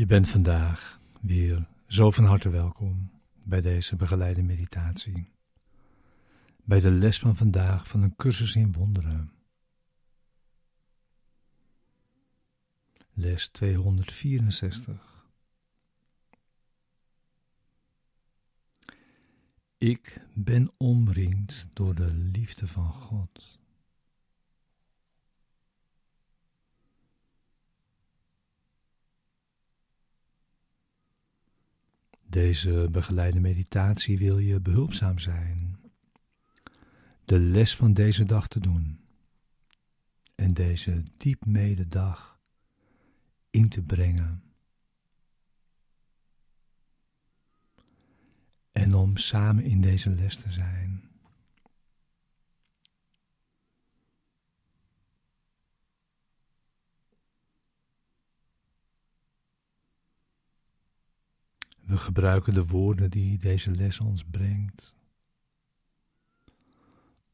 Je bent vandaag weer zo van harte welkom bij deze begeleide meditatie. Bij de les van vandaag van een cursus in wonderen. Les 264. Ik ben omringd door de liefde van God. Deze begeleide meditatie wil je behulpzaam zijn. De les van deze dag te doen. En deze diep mededag in te brengen. En om samen in deze les te zijn. We gebruiken de woorden die deze les ons brengt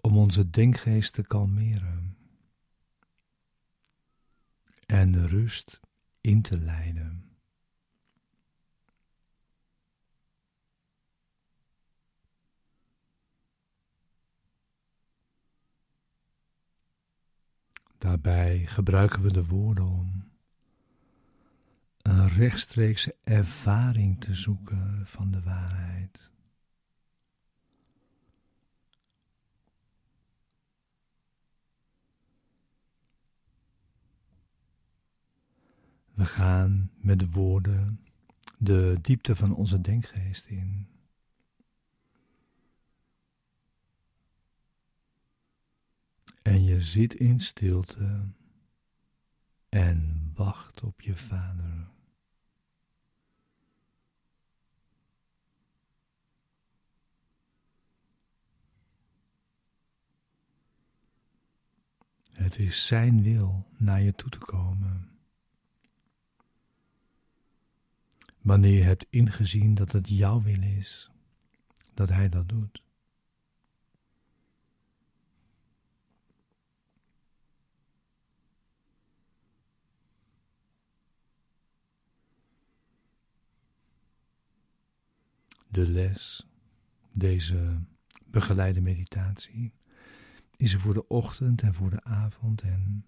om onze denkgeest te kalmeren en de rust in te leiden. Daarbij gebruiken we de woorden om een rechtstreekse ervaring te zoeken van de waarheid. We gaan met de woorden de diepte van onze denkgeest in. En je zit in stilte en wacht op je vader. Het is Zijn wil naar je toe te komen. Wanneer je hebt ingezien dat het jouw wil is, dat Hij dat doet. De les, deze begeleide meditatie, is er voor de ochtend en voor de avond. En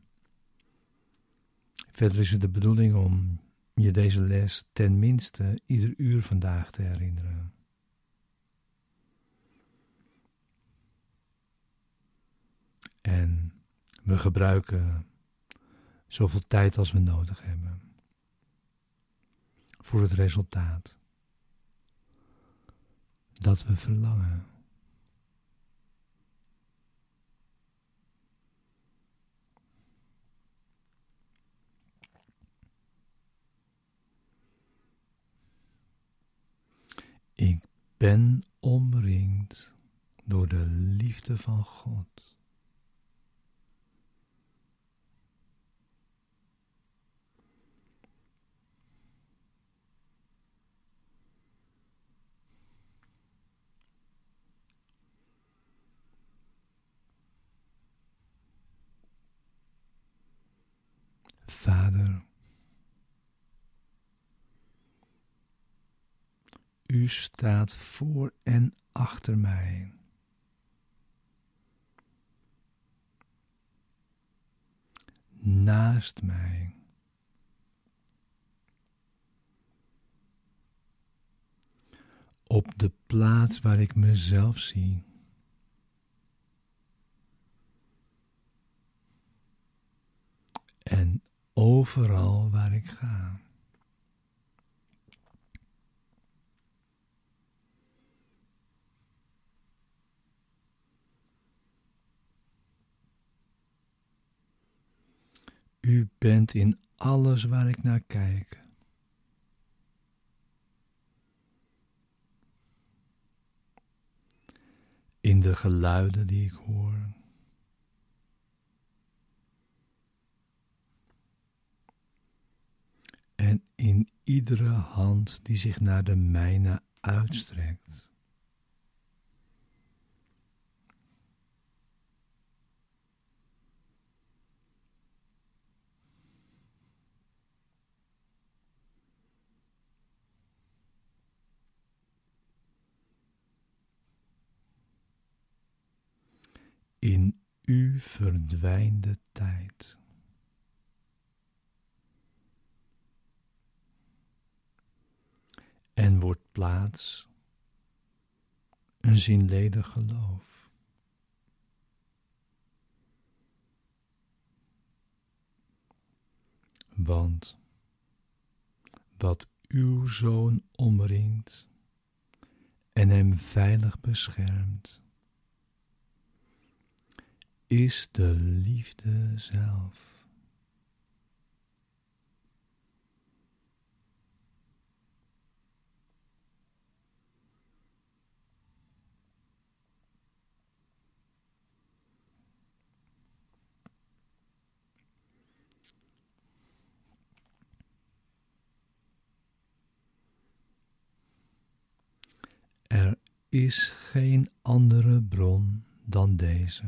verder is het de bedoeling om je deze les ten minste ieder uur vandaag te herinneren. En we gebruiken zoveel tijd als we nodig hebben voor het resultaat dat we verlangen. Ik ben omringd door de liefde van God. Vader, U staat voor en achter mij. Naast mij. Op de plaats waar ik mezelf zie. En overal waar ik ga. U bent in alles waar ik naar kijk. In de geluiden die ik hoor. En in iedere hand die zich naar de mijne uitstrekt. In u verdwijnt de tijd. En wordt plaats een zinledig geloof. Want wat uw zoon omringt en hem veilig beschermt, is de liefde zelf. Er is geen andere bron dan deze.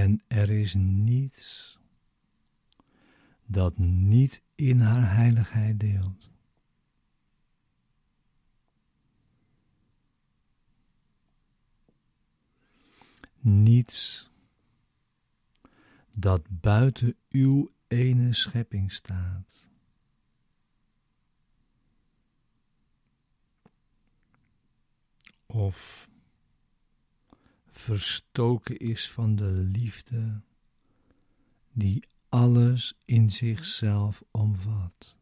En er is niets dat niet in haar heiligheid deelt. Niets dat buiten uw ene schepping staat. Of verstoken is van de liefde die alles in zichzelf omvat.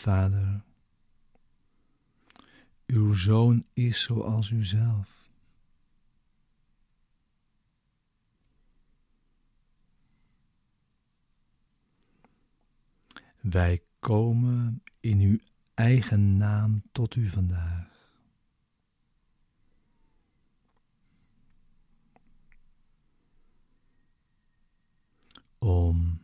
Vader, uw zoon is zoals uzelf. Wij komen in uw eigen naam tot u vandaag. Om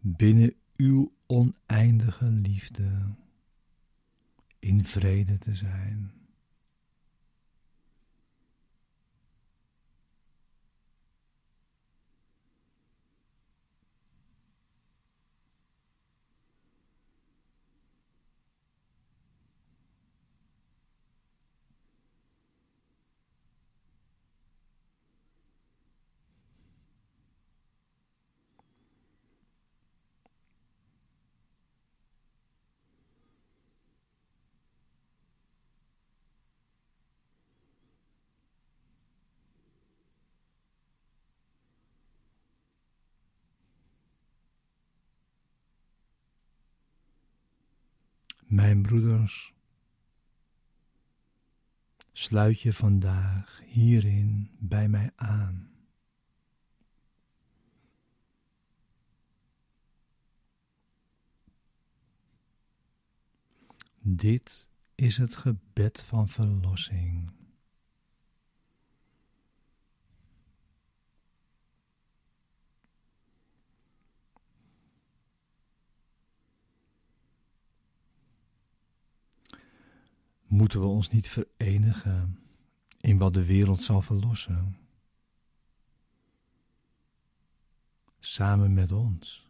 binnen uw oneindige liefde in vrede te zijn. Mijn broeders, sluit je vandaag hierin bij mij aan. Dit is het gebed van verlossing. Moeten we ons niet verenigen in wat de wereld zal verlossen? Samen met ons.